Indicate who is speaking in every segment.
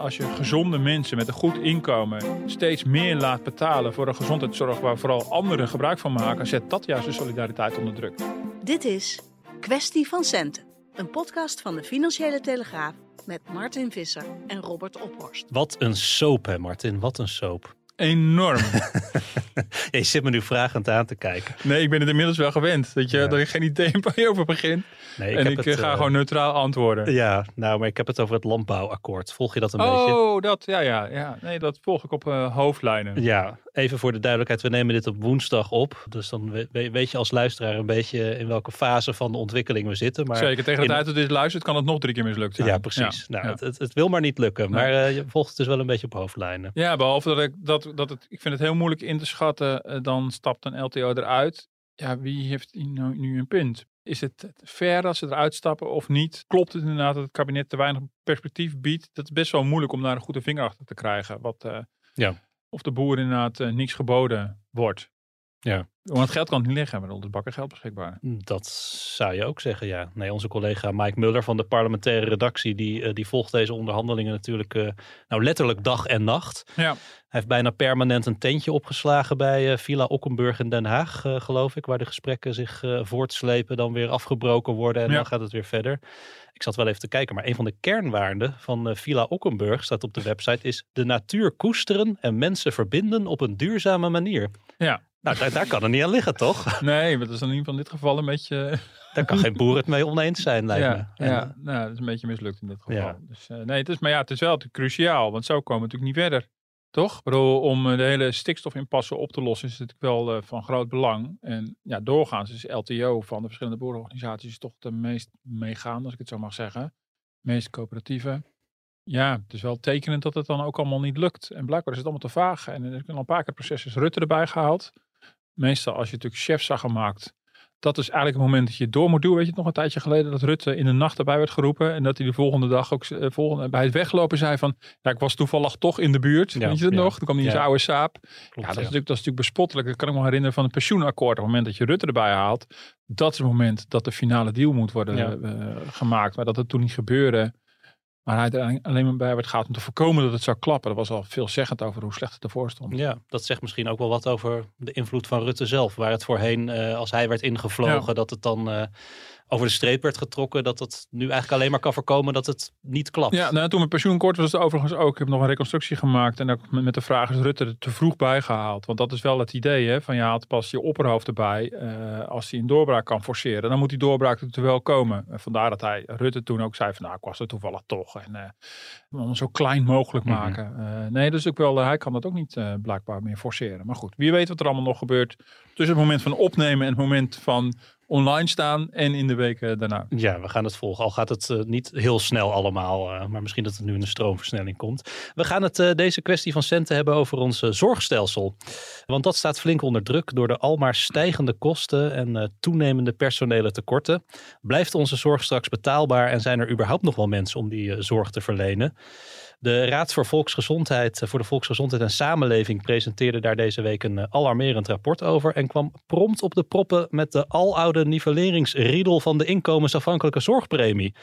Speaker 1: Als je gezonde mensen met een goed inkomen steeds meer laat betalen voor een gezondheidszorg waar vooral anderen gebruik van maken, zet dat juist de solidariteit onder druk.
Speaker 2: Dit is Kwestie van Centen, een podcast van de Financiële Telegraaf met Martin Visser en Robert Ophorst.
Speaker 3: Wat een soap, hè, Martin? Wat een soap.
Speaker 1: Enorm.
Speaker 3: Je zit me nu vragend aan te kijken.
Speaker 1: Nee, ik ben het inmiddels wel gewend. Dat je,
Speaker 3: Ja.
Speaker 1: dat je geen idee waar je over begint.
Speaker 3: Nee,
Speaker 1: en
Speaker 3: heb
Speaker 1: ik
Speaker 3: het,
Speaker 1: eh, ga
Speaker 3: eh,
Speaker 1: gewoon neutraal antwoorden.
Speaker 3: Ja, nou, maar ik heb het over het landbouwakkoord. Volg je dat een beetje?
Speaker 1: Oh, dat, ja, ja, ja. Nee, dat volg ik op eh, hoofdlijnen.
Speaker 3: Ja, even voor de duidelijkheid. We nemen dit op woensdag op. Dus dan we- we- weet je als luisteraar een beetje in welke fase van de ontwikkeling we zitten. Maar
Speaker 1: Zeker, tegen de tijd dat dit luistert kan het nog drie keer mislukt zijn.
Speaker 3: Ja, precies. nou,
Speaker 1: ja.
Speaker 3: Het, het, het wil maar niet lukken. Maar eh, je volgt het dus wel een beetje op hoofdlijnen.
Speaker 1: Ja, behalve dat ik dat, dat het, ik vind het heel moeilijk in te schatten. eh, dan stapt een LTO eruit. Ja, wie heeft nou nu een punt? Is het fair als ze eruit stappen of niet? Klopt het inderdaad dat het kabinet te weinig perspectief biedt? Dat is best wel moeilijk om daar een goede vinger achter te krijgen. Wat, eh,
Speaker 3: Ja.
Speaker 1: Of de boer inderdaad eh, niks geboden wordt.
Speaker 3: Ja.
Speaker 1: Want het geld kan niet liggen, maar is bakken geld beschikbaar.
Speaker 3: Dat zou je ook zeggen, ja. Nee, onze collega Mike Muller van de parlementaire redactie, die, eh, die volgt deze onderhandelingen natuurlijk eh, nou letterlijk dag en nacht.
Speaker 1: Ja.
Speaker 3: Hij heeft bijna permanent een tentje opgeslagen bij eh, Villa Ockenburg in Den Haag, geloof ik, waar de gesprekken zich voortslepen, dan weer afgebroken worden en
Speaker 1: Ja.
Speaker 3: dan gaat het weer verder. Ik zat wel even te kijken, maar een van de kernwaarden van Villa Ockenburg, staat op de website, is de natuur koesteren en mensen verbinden op een duurzame manier.
Speaker 1: Ja.
Speaker 3: Nou, daar, daar kan er niet aan liggen, toch?
Speaker 1: Nee, maar dat is in ieder geval in dit geval een beetje...
Speaker 3: Daar kan geen boer het mee oneens zijn, lijkt
Speaker 1: ja,
Speaker 3: me. En,
Speaker 1: ja, nou, dat is een beetje mislukt in dit geval.
Speaker 3: Ja.
Speaker 1: Dus, eh, nee, het is, maar ja, het is wel cruciaal, want zo komen we natuurlijk niet verder. Toch? Bedoel, om eh, de hele stikstofimpasse op te lossen is het wel eh, van groot belang. En ja, doorgaans is LTO van de verschillende boerenorganisaties toch de meest meegaande, als ik het zo mag zeggen. Meest coöperatieve. Ja, het is wel tekenend dat het dan ook allemaal niet lukt. En blijkbaar is het allemaal te vaag. En er is al een paar keer het proces is Rutte erbij gehaald. Meestal als je natuurlijk chef zag gemaakt, dat is eigenlijk het moment dat je door moet doen. Weet je het nog een tijdje geleden dat Rutte in de nacht erbij werd geroepen. En dat hij de volgende dag ook eh, volgende, bij het weglopen zei van... Ja, ik was toevallig toch in de buurt.
Speaker 3: Ja,
Speaker 1: Weet je dat
Speaker 3: ja.
Speaker 1: nog? Toen kwam hij in zijn oude saap.
Speaker 3: Klopt,
Speaker 1: ja, dat, is natuurlijk, dat is natuurlijk bespottelijk. Dat kan ik me herinneren van het pensioenakkoord. Op het moment dat je Rutte erbij haalt. Dat is het moment dat de finale deal moet worden eh, gemaakt. Maar dat het toen niet gebeurde. Maar hij alleen maar bij werd gehaald om te voorkomen dat het zou klappen. Dat was al veelzeggend over hoe slecht het ervoor stond.
Speaker 3: Ja, dat zegt misschien ook wel wat over de invloed van Rutte zelf. Waar het voorheen, eh, als hij werd ingevlogen, dat het dan eh, over de streep werd getrokken. Dat het nu eigenlijk alleen maar kan voorkomen dat het niet klapt.
Speaker 1: Ja, nou, toen mijn pensioenkort was het overigens ook. Ik heb nog een reconstructie gemaakt. En ook met de vraag is Rutte er te vroeg bijgehaald. Want dat is wel het idee, hè. Van je haalt pas je opperhoofd erbij. eh, als hij een doorbraak kan forceren. Dan moet die doorbraak er wel komen. En vandaar dat hij Rutte toen ook zei van... Nou, ik was er toevallig toch. En eh, om zo klein mogelijk
Speaker 3: Mhm.
Speaker 1: maken. Eh, nee, dus ook wel, hij kan dat ook niet blijkbaar meer forceren. Maar goed, wie weet wat er allemaal nog gebeurt. Tussen het moment van opnemen en het moment van online staan. En in de weken daarna.
Speaker 3: Ja, we gaan het volgen. Al gaat het eh, niet heel snel allemaal, eh, maar misschien dat het nu in een stroomversnelling komt. We gaan het eh, deze kwestie van centen hebben over ons eh, zorgstelsel. Want dat staat flink onder druk door de almaar stijgende kosten en eh, toenemende personele tekorten. Blijft onze zorg straks betaalbaar en zijn er überhaupt nog wel mensen om die eh, zorg te verlenen? De Raad voor Volksgezondheid, eh, voor de Volksgezondheid en Samenleving presenteerde daar deze week een eh, alarmerend rapport over en kwam prompt op de proppen met de aloude nivelleringsriedel van de inkomensafhankelijke zorgpremie.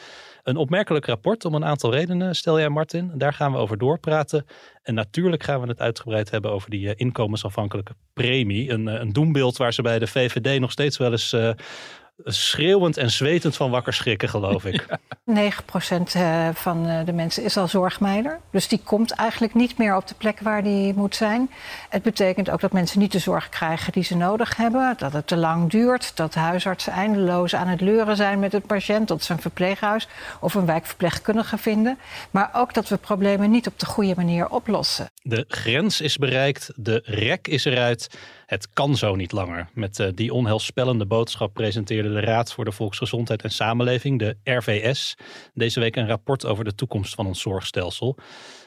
Speaker 3: Een opmerkelijk rapport om een aantal redenen, stel jij Martin. Daar gaan we over doorpraten. En natuurlijk gaan we het uitgebreid hebben over die eh, inkomensafhankelijke premie. Een, een doembeeld waar ze bij de VVD nog steeds wel eens schreeuwend en zwetend van wakker schrikken, geloof ik.
Speaker 4: 9% eh, van eh, de mensen is al zorgmeider. Dus die komt eigenlijk niet meer op de plek waar die moet zijn. Het betekent ook dat mensen niet de zorg krijgen die ze nodig hebben. Dat het te lang duurt. Dat huisartsen eindeloos aan het leuren zijn met het patiënt. Dat ze een verpleeghuis of een wijkverpleegkundige vinden. Maar ook dat we problemen niet op de goede manier oplossen.
Speaker 3: De grens is bereikt, de rek is eruit. Het kan zo niet langer. Met uh, die onheilspellende boodschap presenteerde de Raad voor de Volksgezondheid en Samenleving, de RVS, deze week een rapport over de toekomst van ons zorgstelsel.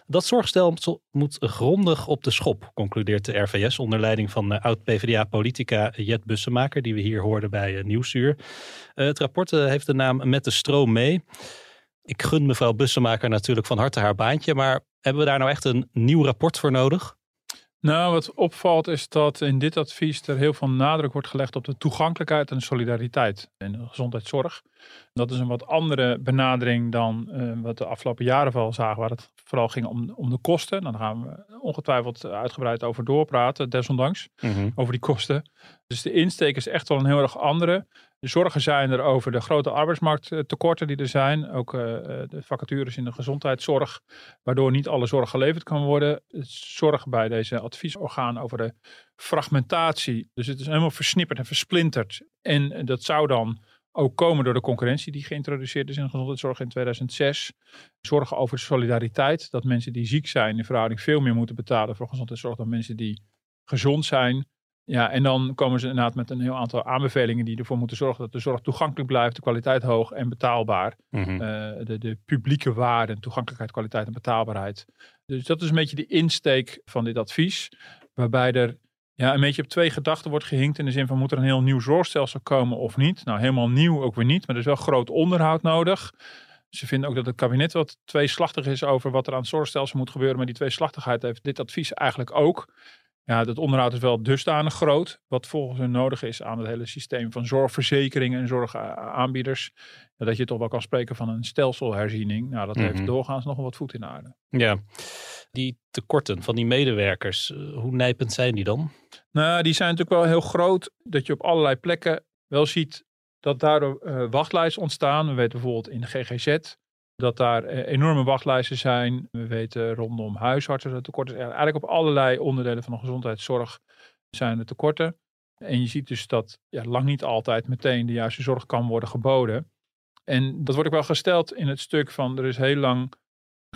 Speaker 3: Dat zorgstelsel moet grondig op de schop, concludeert de RVS onder leiding van uh, oud-PVDA-politica Jet Bussemaker, die we hier hoorden bij uh, Nieuwsuur. het rapport heeft de naam Met de stroom mee. Ik gun mevrouw Bussemaker natuurlijk van harte haar baantje, maar hebben we daar nou echt een nieuw rapport voor nodig?
Speaker 1: Nou, wat opvalt is dat in dit advies er heel veel nadruk wordt gelegd op de toegankelijkheid en solidariteit in de gezondheidszorg. Dat is een wat andere benadering dan uh, wat de afgelopen jaren vooral zagen, waar het vooral ging om, om de kosten. Daar gaan we ongetwijfeld uitgebreid over doorpraten, desondanks, mm over die kosten. Dus de insteek is echt wel een heel erg andere. De zorgen zijn er over de grote arbeidsmarkttekorten die er zijn. Ook uh, de vacatures in de gezondheidszorg, waardoor niet alle zorg geleverd kan worden. Zorg bij deze adviesorgaan over de fragmentatie. Dus het is helemaal versnipperd en versplinterd. En dat zou dan ook komen door de concurrentie die geïntroduceerd is in de gezondheidszorg in 2006. Zorgen over solidariteit. Dat mensen die ziek zijn in verhouding veel meer moeten betalen voor gezondheidszorg dan mensen die gezond zijn. Ja, en dan komen ze inderdaad met een heel aantal aanbevelingen die ervoor moeten zorgen dat de zorg toegankelijk blijft, de kwaliteit hoog en betaalbaar. Mhm. Eh, de, de publieke waarde, toegankelijkheid, kwaliteit en betaalbaarheid. Dus dat is een beetje de insteek van dit advies, waarbij er ja, een beetje op twee gedachten wordt gehinkt in de zin van moet er een heel nieuw zorgstelsel komen of niet? Nou, helemaal nieuw ook weer niet, maar er is wel groot onderhoud nodig. Ze vinden ook dat het kabinet wat tweeslachtig is over wat er aan het zorgstelsel moet gebeuren. Maar die tweeslachtigheid heeft dit advies eigenlijk ook. Ja, dat onderhoud is wel dusdanig groot, wat volgens hun nodig is aan het hele systeem van zorgverzekeringen en zorgaanbieders, dat je toch wel kan spreken van een stelselherziening. Nou, dat heeft mhm. doorgaans nog wel wat voet in de aarde.
Speaker 3: Ja, die tekorten van die medewerkers, eh, hoe nijpend zijn die dan?
Speaker 1: Nou, die zijn natuurlijk wel heel groot, dat je op allerlei plekken wel ziet dat daardoor uh, wachtlijsten ontstaan. We weten bijvoorbeeld in de GGZ dat daar eh, enorme wachtlijsten zijn. We weten rondom huisartsen dat tekorten zijn. Eigenlijk op allerlei onderdelen van de gezondheidszorg zijn er tekorten. En je ziet dus dat ja, lang niet altijd meteen de juiste zorg kan worden geboden. En dat wordt ook wel gesteld in het stuk van er is heel lang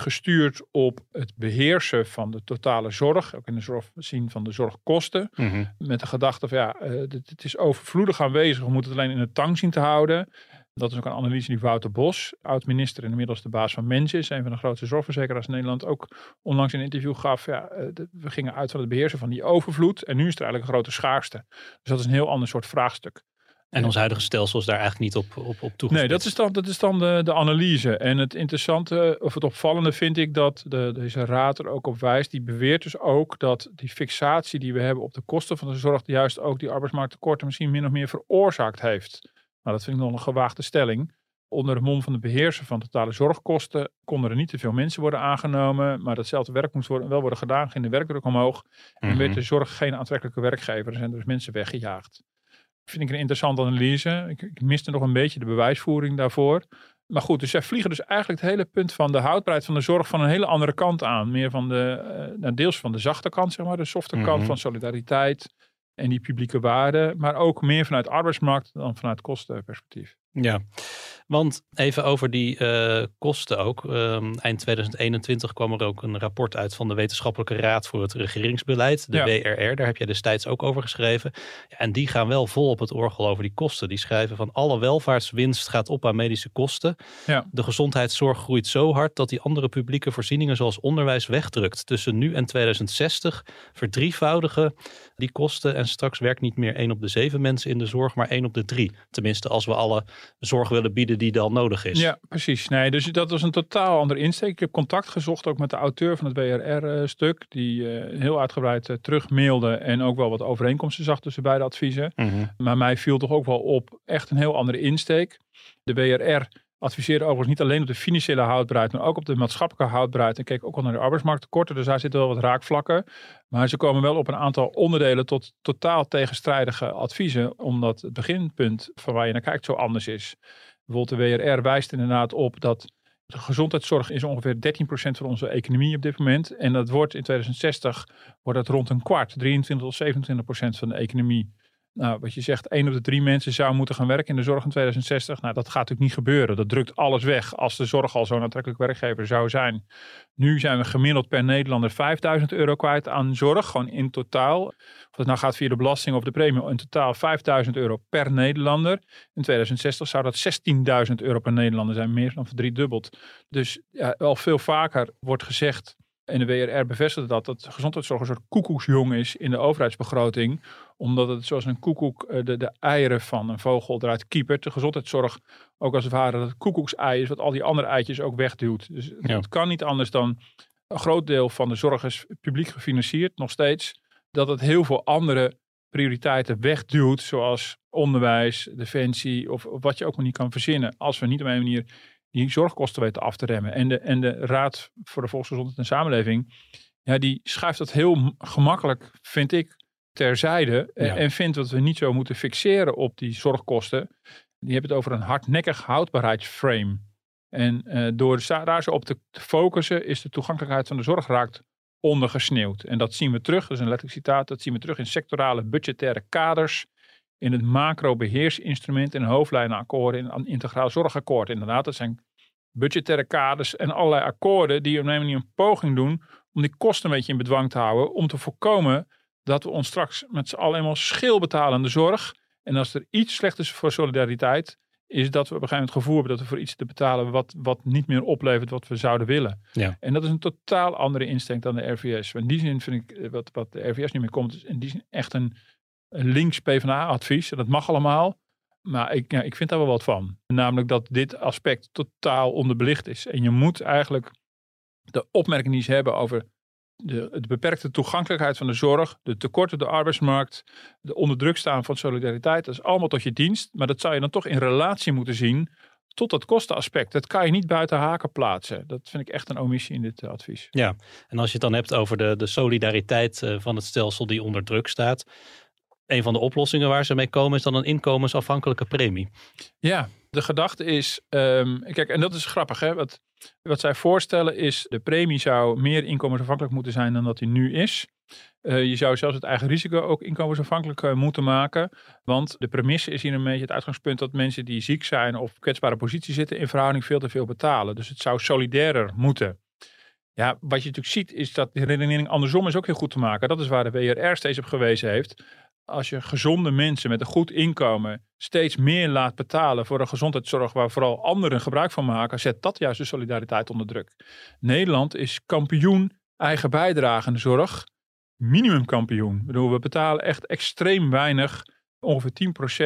Speaker 1: gestuurd op het beheersen van de totale zorg, ook in de zorg zien van de zorgkosten, mhm. met de gedachte van ja, het is overvloedig aanwezig, we moeten het alleen in de tang zien te houden. Dat is ook een analyse die Wouter Bos, oud-minister en inmiddels de baas van Mens is, een van de grootste zorgverzekeraars in Nederland, ook onlangs in een interview gaf. Ja, eh, we gingen uit van het beheersen van die overvloed en nu is er eigenlijk een grote schaarste. Dus dat is een heel ander soort vraagstuk.
Speaker 3: En ons huidige stelsel is daar eigenlijk niet op, op, op toegespitst.
Speaker 1: Nee, dat is dan, dat is dan de, de analyse. En het interessante of het opvallende vind ik dat de, deze raad er ook op wijst. Die beweert dus ook dat die fixatie die we hebben op de kosten van de zorg, juist ook die arbeidsmarkttekorten misschien min of meer veroorzaakt heeft. Nou, dat vind ik nog een gewaagde stelling. Onder de mom van de beheerser van totale zorgkosten konden er niet te veel mensen worden aangenomen. Maar datzelfde werk moest worden, wel worden gedaan. Ging de werkdruk omhoog. En mhm. werd de zorg geen aantrekkelijke werkgever. Er zijn dus mensen weggejaagd vind ik een interessante analyse. Ik, ik miste nog een beetje de bewijsvoering daarvoor. Maar goed, dus zij vliegen dus eigenlijk het hele punt van de houdbaarheid van de zorg van een hele andere kant aan. Meer van de, uh, deels van de zachte kant, zeg maar, de softe kant mhm. van solidariteit en die publieke waarde. Maar ook meer vanuit arbeidsmarkt dan vanuit kostenperspectief.
Speaker 3: Ja, want even over die uh, kosten ook. Um, eind 2021 kwam er ook een rapport uit van de Wetenschappelijke Raad voor het Regeringsbeleid, de WRR. Daar heb jij destijds ook over geschreven. Ja, en die gaan wel vol op het orgel over die kosten. Die schrijven van alle welvaartswinst gaat op aan medische kosten. Ja. De gezondheidszorg groeit zo hard dat die andere publieke voorzieningen zoals onderwijs wegdrukt. Tussen nu en 2060 verdrievoudigen die kosten. En straks werkt niet meer één op de zeven mensen in de zorg, maar één op de drie. Tenminste, als we alle zorg willen bieden die dan nodig is.
Speaker 1: Ja, precies. Nee, dus dat was een totaal andere insteek. Ik heb contact gezocht ook met de auteur van het BRR-stuk, eh, die uh, heel uitgebreid uh, terugmailde en ook wel wat overeenkomsten zag tussen beide adviezen. Mhm. Maar mij viel toch ook wel op echt een heel andere insteek. De BRR adviseerde overigens niet alleen op de financiële houdbaarheid, maar ook op de maatschappelijke houdbaarheid. En keek ook al naar de arbeidsmarkttekorten. Dus daar zitten wel wat raakvlakken. Maar ze komen wel op een aantal onderdelen tot totaal tegenstrijdige adviezen, omdat het beginpunt van waar je naar kijkt zo anders is. Bijvoorbeeld de WRR wijst inderdaad op dat de gezondheidszorg is ongeveer 13% van onze economie op dit moment. En dat wordt in 2060 wordt dat rond een kwart, 23 tot 27% van de economie. Nou, wat je zegt, één op de drie mensen zou moeten gaan werken in de zorg in 2060. Nou, dat gaat natuurlijk niet gebeuren. Dat drukt alles weg als de zorg al zo'n aantrekkelijk werkgever zou zijn. Nu zijn we gemiddeld per Nederlander 5000 euro kwijt aan zorg, gewoon in totaal. Of het nou gaat via de belasting of de premie, in totaal 5000 euro per Nederlander. In 2060 zou dat 16.000 euro per Nederlander zijn, meer dan verdriedubbeld. Dus ja, al veel vaker wordt gezegd en de WRR bevestigde dat, dat gezondheidszorg een soort koekoeksjong is in de overheidsbegroting. Omdat het zoals een koekoek eh, de, de eieren van een vogel eruit kiepert. De gezondheidszorg ook als het ware het koekoeksei is wat al die andere eitjes ook wegduwt. Dus het kan niet anders dan een groot deel van de zorg is publiek gefinancierd nog steeds. Dat het heel veel andere prioriteiten wegduwt zoals onderwijs, defensie of, of wat je ook maar niet kan verzinnen. Als we niet op een manier die zorgkosten weten af te remmen. En de, en de Raad voor de Volksgezondheid en Samenleving, ja, die schuift dat heel gemakkelijk, vind ik, terzijde. En vindt dat we niet zo moeten fixeren op die zorgkosten. Die hebben het over een hardnekkig houdbaarheidsframe. En uh, door daar zo op te focussen, is de toegankelijkheid van de zorg raakt ondergesneeuwd. En dat zien we terug, dat is een letterlijk citaat, dat zien we terug in sectorale budgettaire kaders in het macro-beheersinstrument, in hoofdlijnenakkoorden, in een integraal zorgakkoord. Inderdaad, dat zijn budgettaire kaders en allerlei akkoorden die op een manier een poging doen om die kosten een beetje in bedwang te houden, om te voorkomen dat we ons straks met z'n allen eenmaal schil betalen aan de zorg. En als er iets slecht is voor solidariteit, is dat we op een gegeven moment het gevoel hebben dat we voor iets te betalen wat, wat niet meer oplevert wat we zouden willen.
Speaker 3: Ja.
Speaker 1: En dat is een totaal andere insteek dan de RVS. In die zin vind ik, wat, wat de RVS niet meer komt, is in die zin echt een links PvdA-advies. En dat mag allemaal. Maar ik, ja, ik vind daar wel wat van. Namelijk dat dit aspect totaal onderbelicht is. En je moet eigenlijk de opmerking die ze hebben over de, de beperkte toegankelijkheid van de zorg, de tekorten op de arbeidsmarkt, de onderdruk staan van solidariteit, dat is allemaal tot je dienst. Maar dat zou je dan toch in relatie moeten zien tot dat kostenaspect. Dat kan je niet buiten haken plaatsen. Dat vind ik echt een omissie in dit eh, advies.
Speaker 3: Ja, en als je het dan hebt over de, de solidariteit eh, van het stelsel die onder druk staat een van de oplossingen waar ze mee komen is dan een inkomensafhankelijke premie.
Speaker 1: Ja, de gedachte is, um, kijk, en dat is grappig, hè? Wat, wat zij voorstellen is, de premie zou meer inkomensafhankelijk moeten zijn dan dat die nu is. Uh, je zou zelfs het eigen risico ook inkomensafhankelijk uh, moeten maken. Want de premisse is hier een beetje het uitgangspunt dat mensen die ziek zijn of kwetsbare positie zitten in verhouding veel te veel betalen. Dus het zou solidairer moeten. Ja, wat je natuurlijk ziet is dat de redenering andersom is ook heel goed te maken. Dat is waar de WRR steeds op gewezen heeft als je gezonde mensen met een goed inkomen steeds meer laat betalen voor een gezondheidszorg waar vooral anderen gebruik van maken, zet dat juist de solidariteit onder druk. Nederland is kampioen eigen bijdragende zorg, minimumkampioen. Ik bedoel, we betalen echt extreem weinig. Ongeveer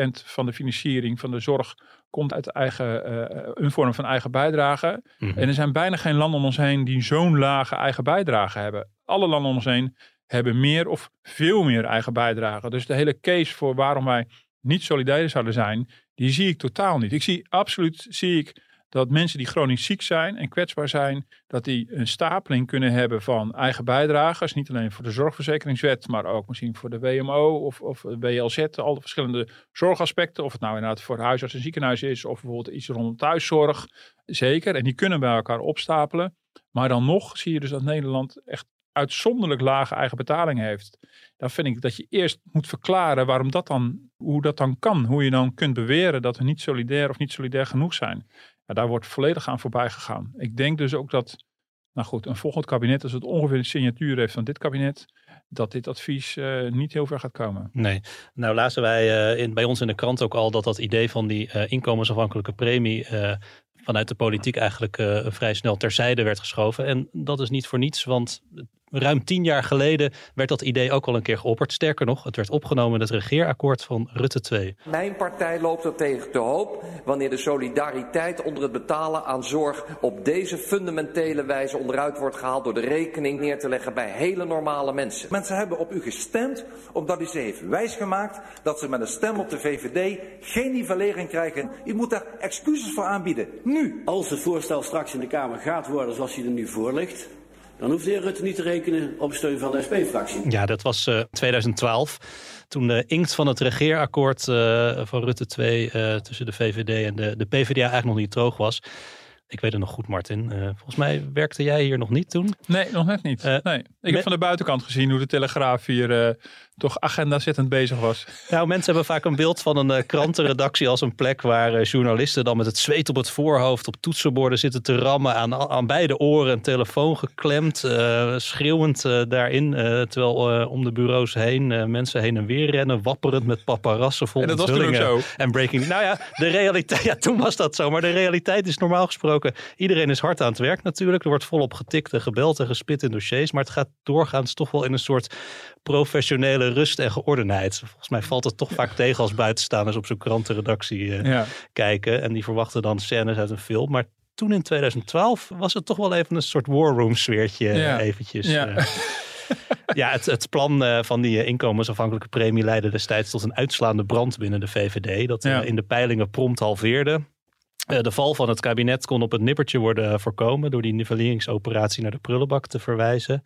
Speaker 1: 10% van de financiering van de zorg komt uit eigen, uh, een vorm van eigen bijdrage. Mhm. En er zijn bijna geen landen om ons heen die zo'n lage eigen bijdrage hebben. Alle landen om ons heen hebben meer of veel meer eigen bijdrage. Dus de hele case voor waarom wij niet solidair zouden zijn, die zie ik totaal niet. Ik zie absoluut zie ik dat mensen die chronisch ziek zijn en kwetsbaar zijn, dat die een stapeling kunnen hebben van eigen bijdragers. Niet alleen voor de zorgverzekeringswet, maar ook misschien voor de WMO of, of WLZ. Al de verschillende zorgaspecten. Of het nou inderdaad voor huisarts en ziekenhuis is, of bijvoorbeeld iets rondom thuiszorg. Zeker. En die kunnen bij elkaar opstapelen. Maar dan nog zie je dus dat Nederland echt uitzonderlijk lage eigen betaling heeft. Dan vind ik dat je eerst moet verklaren waarom dat dan, hoe dat dan kan. Hoe je dan kunt beweren dat we niet solidair of niet solidair genoeg zijn. Ja, daar wordt volledig aan voorbij gegaan. Ik denk dus ook dat, nou goed, een volgend kabinet, als het ongeveer een signatuur heeft van dit kabinet, dat dit advies uh, niet heel ver gaat komen.
Speaker 3: Nee. Nou lazen wij uh, in, bij ons in de krant ook al dat dat idee van die uh, inkomensafhankelijke premie vanuit de politiek eigenlijk vrij snel terzijde werd geschoven. En dat is niet voor niets, want ruim tien jaar geleden werd dat idee ook al een keer geopperd. Sterker nog, het werd opgenomen in het regeerakkoord van Rutte 2.
Speaker 5: Mijn partij loopt er tegen te hoop wanneer de solidariteit onder het betalen aan zorg op deze fundamentele wijze onderuit wordt gehaald door de rekening neer te leggen bij hele normale mensen.
Speaker 6: Mensen hebben op u gestemd omdat u ze heeft wijsgemaakt dat ze met een stem op de VVD geen nivellering krijgen. U moet daar excuses voor aanbieden. Nu.
Speaker 7: Als het voorstel straks in de Kamer gaat worden zoals hij er nu voor ligt, dan hoeft de heer Rutte niet te rekenen op steun van de SP-fractie.
Speaker 3: Ja, dat was uh, 2012. Toen de inkt van het regeerakkoord uh, van Rutte 2 uh, tussen de VVD en de, de PvdA eigenlijk nog niet droog was. Ik weet het nog goed, Martin. Uh, volgens mij werkte jij hier nog niet toen.
Speaker 1: Nee, nog net niet. nee. Ik heb van de buitenkant gezien hoe de Telegraaf hier toch agenda-zittend bezig was.
Speaker 3: Nou, mensen hebben vaak een beeld van een uh, krantenredactie als een plek waar uh, journalisten dan met het zweet op het voorhoofd op toetsenborden zitten te rammen, aan, aan beide oren een telefoon geklemd, uh, schreeuwend daarin, terwijl om de bureaus heen mensen heen en weer rennen, wapperend met paparazzen vol
Speaker 1: En dat was zo.
Speaker 3: En breaking. Nou ja, de realiteit, ja, toen was dat zo, maar de realiteit is normaal gesproken, iedereen is hard aan het werk natuurlijk. Er wordt volop getikt en gebeld en gespit in dossiers, maar het gaat doorgaans toch wel in een soort professionele rust en geordenheid. Volgens mij valt het toch vaak tegen als buitenstaanders op zo'n krantenredactie uh, ja. kijken. En die verwachten dan scènes uit een film. Maar toen in 2012 was het toch wel even een soort war room sfeertje ja. eventjes. Ja. Uh, ja, het, het plan uh, van die inkomensafhankelijke premie leidde destijds tot een uitslaande brand binnen de VVD. Dat in de peilingen prompt halveerde. de val van het kabinet kon op het nippertje worden voorkomen door die nivelleringsoperatie naar de prullenbak te verwijzen.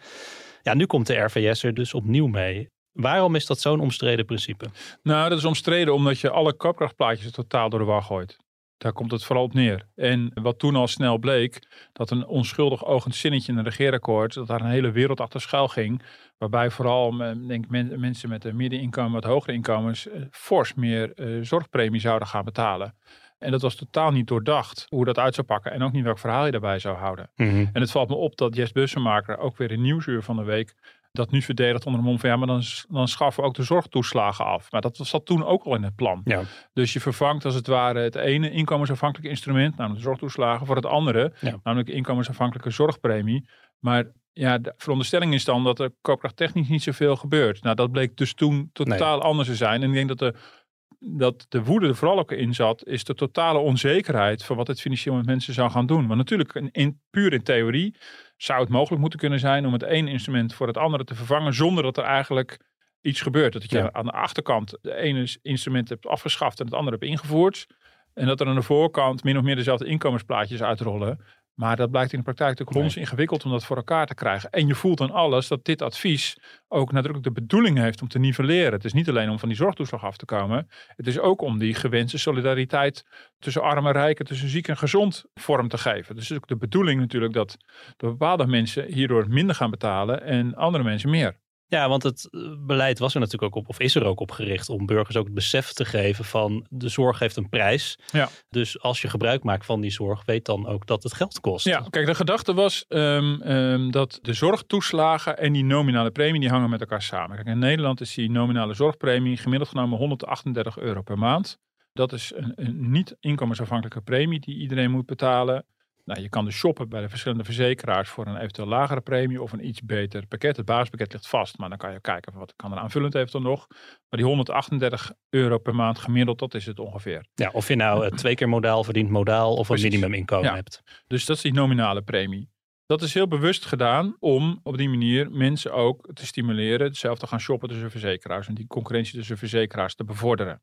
Speaker 3: Ja, nu komt de RVS er dus opnieuw mee. Waarom is dat zo'n omstreden principe?
Speaker 1: Nou, dat is omstreden omdat je alle koopkrachtplaatjes totaal door de war gooit. Daar komt het vooral op neer. En wat toen al snel bleek, dat een onschuldig ogend zinnetje in een regeerakkoord, dat daar een hele wereld achter schuil ging. Waarbij vooral denk, men, mensen met een middeninkomen, wat hogere inkomens, eh, fors meer eh, zorgpremie zouden gaan betalen. En dat was totaal niet doordacht hoe dat uit zou pakken. En ook niet welk verhaal je daarbij zou houden.
Speaker 3: Mm -hmm.
Speaker 1: En het valt me op dat Jes Bussenmaker ook weer in Nieuwsuur van de week dat nu verdedigt onder de mond van ja, maar dan, dan schaffen we ook de zorgtoeslagen af. Maar dat zat toen ook al in het plan.
Speaker 3: Ja.
Speaker 1: Dus je vervangt als het ware het ene inkomensafhankelijke instrument, namelijk de zorgtoeslagen, voor het andere,
Speaker 3: ja.
Speaker 1: namelijk de inkomensafhankelijke zorgpremie. Maar ja, de veronderstelling is dan dat er koopkrachttechnisch niet zoveel gebeurt. Nou, dat bleek dus toen totaal nee. anders te zijn. En ik denk dat de dat de woede er vooral ook in zat, is de totale onzekerheid van wat het financieel met mensen zou gaan doen. Maar natuurlijk, in, in, puur in theorie, zou het mogelijk moeten kunnen zijn om het ene instrument voor het andere te vervangen, zonder dat er eigenlijk iets gebeurt. Dat je ja. aan de achterkant het ene instrument hebt afgeschaft en het andere hebt ingevoerd. En dat er aan de voorkant min of meer dezelfde inkomensplaatjes uitrollen. Maar dat blijkt in de praktijk natuurlijk nee. ingewikkeld om dat voor elkaar te krijgen. En je voelt aan alles dat dit advies ook nadrukkelijk de bedoeling heeft om te nivelleren. Het is niet alleen om van die zorgtoeslag af te komen. Het is ook om die gewenste solidariteit tussen arm en rijk, tussen ziek en gezond vorm te geven. Dus het is ook de bedoeling natuurlijk dat de bepaalde mensen hierdoor minder gaan betalen en andere mensen meer.
Speaker 3: Ja, want het beleid was er natuurlijk ook op, of is er ook op gericht om burgers ook het besef te geven van de zorg heeft een prijs.
Speaker 1: Ja.
Speaker 3: Dus als je gebruik maakt van die zorg, weet dan ook dat het geld kost.
Speaker 1: Ja, kijk, de gedachte was um, um, dat de zorgtoeslagen en die nominale premie, die hangen met elkaar samen. Kijk, in Nederland is die nominale zorgpremie gemiddeld genomen 138 euro per maand. Dat is een, een niet inkomensafhankelijke premie die iedereen moet betalen. Nou, je kan dus shoppen bij de verschillende verzekeraars voor een eventueel lagere premie of een iets beter pakket. Het basispakket ligt vast, maar dan kan je kijken wat kan er aanvullend eventueel nog. Maar die 138 euro per maand gemiddeld, dat is het ongeveer.
Speaker 3: Ja, of je nou twee keer modaal verdient modaal of een minimuminkomen ja. hebt.
Speaker 1: Dus dat is die nominale premie. Dat is heel bewust gedaan om op die manier mensen ook te stimuleren zelf te gaan shoppen tussen verzekeraars en die concurrentie tussen verzekeraars te bevorderen.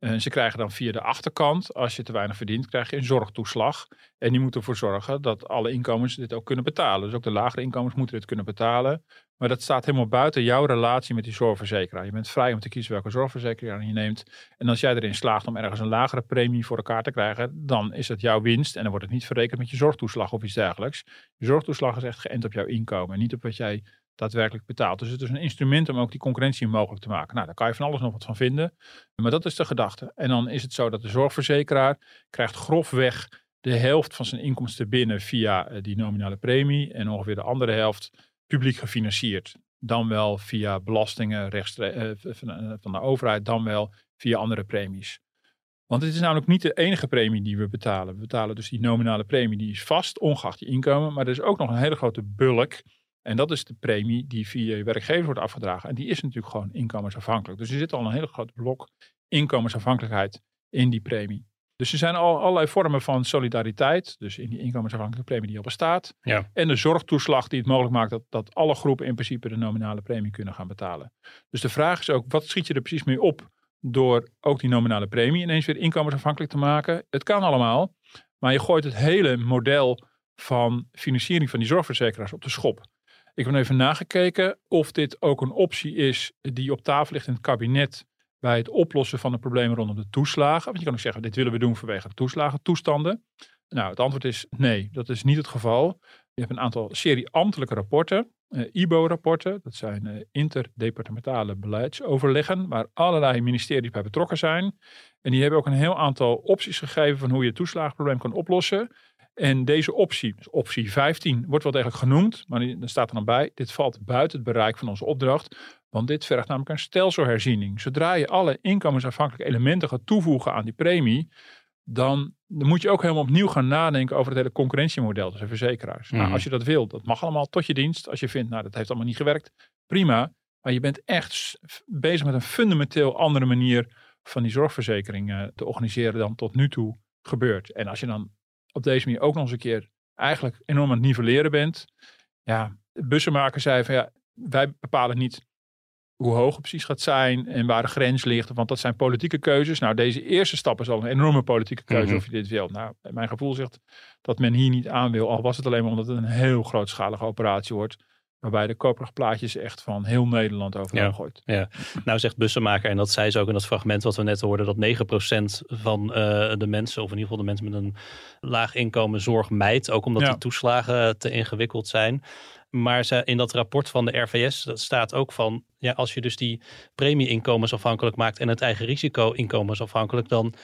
Speaker 1: Uh, ze krijgen dan via de achterkant, als je te weinig verdient, krijg je een zorgtoeslag. En die moet ervoor zorgen dat alle inkomens dit ook kunnen betalen. Dus ook de lagere inkomens moeten dit kunnen betalen. Maar dat staat helemaal buiten jouw relatie met die zorgverzekeraar. Je bent vrij om te kiezen welke zorgverzekeraar je neemt. En als jij erin slaagt om ergens een lagere premie voor elkaar te krijgen, dan is dat jouw winst. En dan wordt het niet verrekend met je zorgtoeslag of iets dergelijks. Je zorgtoeslag is echt geënt op jouw inkomen. En niet op wat jij daadwerkelijk betaalt. Dus het is een instrument om ook die concurrentie mogelijk te maken. Nou, daar kan je van alles nog wat van vinden. Maar dat is de gedachte. En dan is het zo dat de zorgverzekeraar krijgt grofweg de helft van zijn inkomsten binnen via die nominale premie. En ongeveer de andere helft publiek gefinancierd. Dan wel via belastingen rechtstreeks van de overheid, dan wel via andere premies. Want het is namelijk niet de enige premie die we betalen. We betalen dus die nominale premie, die is vast, ongeacht je inkomen. Maar er is ook nog een hele grote bulk En dat is de premie die via je werkgever wordt afgedragen. En die is natuurlijk gewoon inkomensafhankelijk. Dus er zit al een hele groot blok inkomensafhankelijkheid in die premie. Dus er zijn al allerlei vormen van solidariteit. Dus in die inkomensafhankelijke premie die al bestaat.
Speaker 3: Ja.
Speaker 1: En de zorgtoeslag die het mogelijk maakt dat, dat alle groepen in principe de nominale premie kunnen gaan betalen. Dus de vraag is ook, wat schiet je er precies mee op door ook die nominale premie ineens weer inkomensafhankelijk te maken? Het kan allemaal, maar je gooit het hele model van financiering van die zorgverzekeraars op de schop. Ik heb even nagekeken of dit ook een optie is die op tafel ligt in het kabinet bij het oplossen van de problemen rondom de toeslagen. Want je kan ook zeggen, dit willen we doen vanwege de toeslagentoestanden. Nou, het antwoord is nee, dat is niet het geval. Je hebt een aantal serie ambtelijke rapporten, eh, IBO-rapporten. Dat zijn eh, interdepartementale beleidsoverleggen, waar allerlei ministeries bij betrokken zijn. En die hebben ook een heel aantal opties gegeven van hoe je het toeslagenprobleem kan oplossen. En deze optie, dus optie 15, wordt wel degelijk genoemd, maar er staat er dan bij, dit valt buiten het bereik van onze opdracht, want dit vergt namelijk een stelselherziening. Zodra je alle inkomensafhankelijke elementen gaat toevoegen aan die premie, dan, dan moet je ook helemaal opnieuw gaan nadenken over het hele concurrentiemodel tussen verzekeraars. Nou,
Speaker 3: Mhm.
Speaker 1: als je dat wil, dat mag allemaal tot je dienst. Als je vindt, nou dat heeft allemaal niet gewerkt, prima. Maar je bent echt bezig met een fundamenteel andere manier van die zorgverzekering eh, te organiseren dan tot nu toe gebeurt. En als je dan op deze manier ook nog eens een keer eigenlijk enorm aan het nivelleren bent. Ja, de bussenmaker zei van ja, wij bepalen niet hoe hoog het precies gaat zijn en waar de grens ligt. Want dat zijn politieke keuzes. Nou, deze eerste stap is al een enorme politieke keuze
Speaker 3: Mhm.
Speaker 1: of je dit wil. Nou, mijn gevoel zegt dat men hier niet aan wil. Al was het alleen maar omdat het een heel grootschalige operatie wordt. Waarbij de koperige plaatjes echt van heel Nederland overal
Speaker 3: Ja.
Speaker 1: gooit.
Speaker 3: Nou zegt bussenmaker, en dat zei ze ook in dat fragment wat we net hoorden, dat 9% van eh, de mensen, of in ieder geval de mensen met een laag inkomen, zorg mijt. Ook omdat
Speaker 1: Ja.
Speaker 3: die toeslagen te ingewikkeld zijn. Maar ze, in dat rapport van de RVS dat staat ook van, ja, als je dus die premie inkomensafhankelijk maakt en het eigen risico inkomensafhankelijk, dan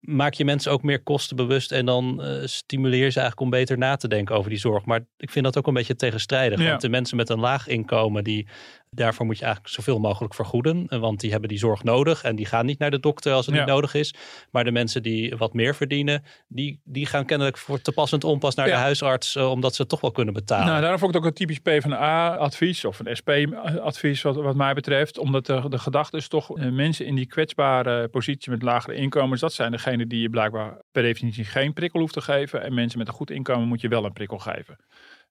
Speaker 3: maak je mensen ook meer kostenbewust en dan eh, stimuleer je ze eigenlijk om beter na te denken over die zorg. Maar ik vind dat ook een beetje tegenstrijdig.
Speaker 1: Ja.
Speaker 3: Want de mensen met een laag inkomen, die, daarvoor moet je eigenlijk zoveel mogelijk vergoeden. eh, Want die hebben die zorg nodig en die gaan niet naar de dokter als het
Speaker 1: Ja.
Speaker 3: niet nodig is. Maar de mensen die wat meer verdienen, die, die gaan kennelijk voor te pas en te onpas naar
Speaker 1: Ja.
Speaker 3: de huisarts, eh, omdat ze het toch wel kunnen betalen.
Speaker 1: Nou, daarom vond ik het ook een typisch PvdA-advies of een SP-advies wat, wat mij betreft. Omdat de, de gedachte is toch eh, mensen in die kwetsbare positie met lagere inkomens. Dat zijn degenen die je blijkbaar per definitie geen prikkel hoeft te geven. En mensen met een goed inkomen moet je wel een prikkel geven.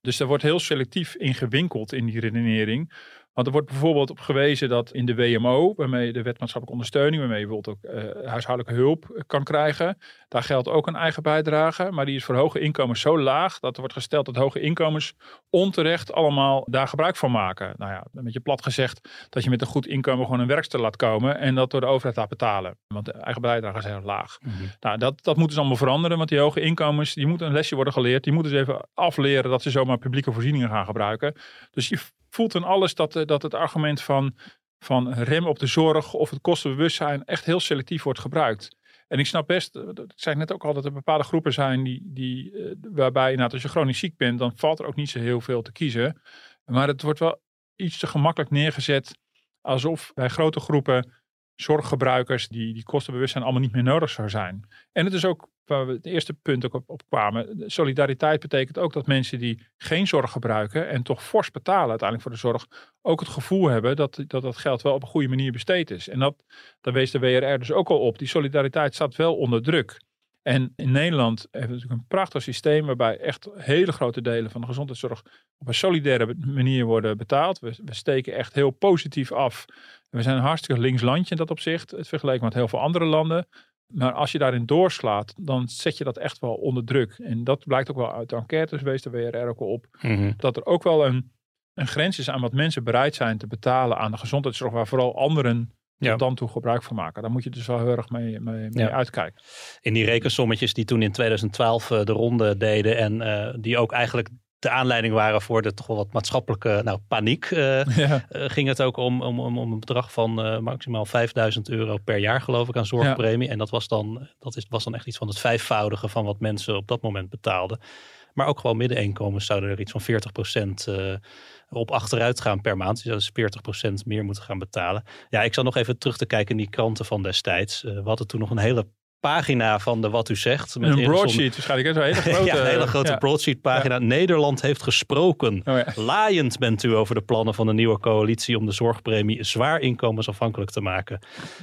Speaker 1: Dus er wordt heel selectief ingewinkeld in die redenering. Want er wordt bijvoorbeeld op gewezen dat in de WMO, waarmee de wet maatschappelijke ondersteuning, waarmee je bijvoorbeeld ook eh, huishoudelijke hulp eh, kan krijgen, daar geldt ook een eigen bijdrage. Maar die is voor hoge inkomens zo laag dat er wordt gesteld dat hoge inkomens onterecht allemaal daar gebruik van maken. Nou ja, een beetje plat gezegd dat je met een goed inkomen gewoon een werkster laat komen en dat door de overheid laat betalen. Want de eigen bijdrage is heel laag.
Speaker 3: Mhm.
Speaker 1: Nou, dat, dat moet dus allemaal veranderen, want die hoge inkomens, die moeten een lesje worden geleerd. Die moeten ze even afleren dat ze zomaar publieke voorzieningen gaan gebruiken. Dus je voelt in alles dat, eh, dat het argument van, van rem op de zorg of het kostenbewustzijn echt heel selectief wordt gebruikt. En ik snap best, eh, dat zei ik net ook al, dat er bepaalde groepen zijn die, die, eh, waarbij inderdaad als je chronisch ziek bent, dan valt er ook niet zo heel veel te kiezen. Maar het wordt wel iets te gemakkelijk neergezet, alsof bij grote groepen zorggebruikers die, die kostenbewustzijn allemaal niet meer nodig zou zijn. En het is ook, waar we het eerste punt ook op, kwamen, solidariteit betekent ook dat mensen die geen zorg gebruiken en toch fors betalen uiteindelijk voor de zorg, ook het gevoel hebben dat dat, dat geld wel op een goede manier besteed is. En dat, daar wees de WRR dus ook al op. Die solidariteit staat wel onder druk. En in Nederland hebben we natuurlijk een prachtig systeem waarbij echt hele grote delen van de gezondheidszorg op een solidaire manier worden betaald. We, we steken echt heel positief af. We zijn een hartstikke links landje in dat opzicht, het vergeleken met heel veel andere landen. Maar als je daarin doorslaat, dan zet je dat echt wel onder druk. En dat blijkt ook wel uit de enquêtes, wees de WRR ook al op,
Speaker 3: Mhm.
Speaker 1: dat er ook wel een, een grens is aan wat mensen bereid zijn te betalen aan de gezondheidszorg, waar vooral anderen
Speaker 3: Ja.
Speaker 1: dan toe gebruik van maken. Daar moet je dus wel heel erg mee, mee, mee
Speaker 3: Ja.
Speaker 1: uitkijken.
Speaker 3: in die rekensommetjes die toen in 2012 eh, de ronde deden en eh, die ook eigenlijk de aanleiding waren voor de toch wel wat maatschappelijke nou, paniek, eh,
Speaker 1: Ja.
Speaker 3: ging het ook om, om, om, om een bedrag van maximaal 5000 euro per jaar geloof ik aan zorgpremie. En dat was dan, dat is, was dan echt iets van het vijfvoudige van wat mensen op dat moment betaalden. Maar ook gewoon middeninkomens zouden er iets van 40% eh op achteruit gaan per maand. Dus 40% meer moeten gaan betalen. Ja, ik zal nog even terug te kijken in die kranten van destijds. Eh, we hadden toen nog een hele pagina van de Wat U Zegt. Met
Speaker 1: een broadsheet waarschijnlijk. hè, Zo'n hele grote,
Speaker 3: ja, een hele grote
Speaker 1: ja.
Speaker 3: broadsheet pagina. Nederland heeft gesproken.
Speaker 1: Oh.
Speaker 3: Laaiend bent u over de plannen van de nieuwe coalitie om de zorgpremie zwaar inkomensafhankelijk te maken.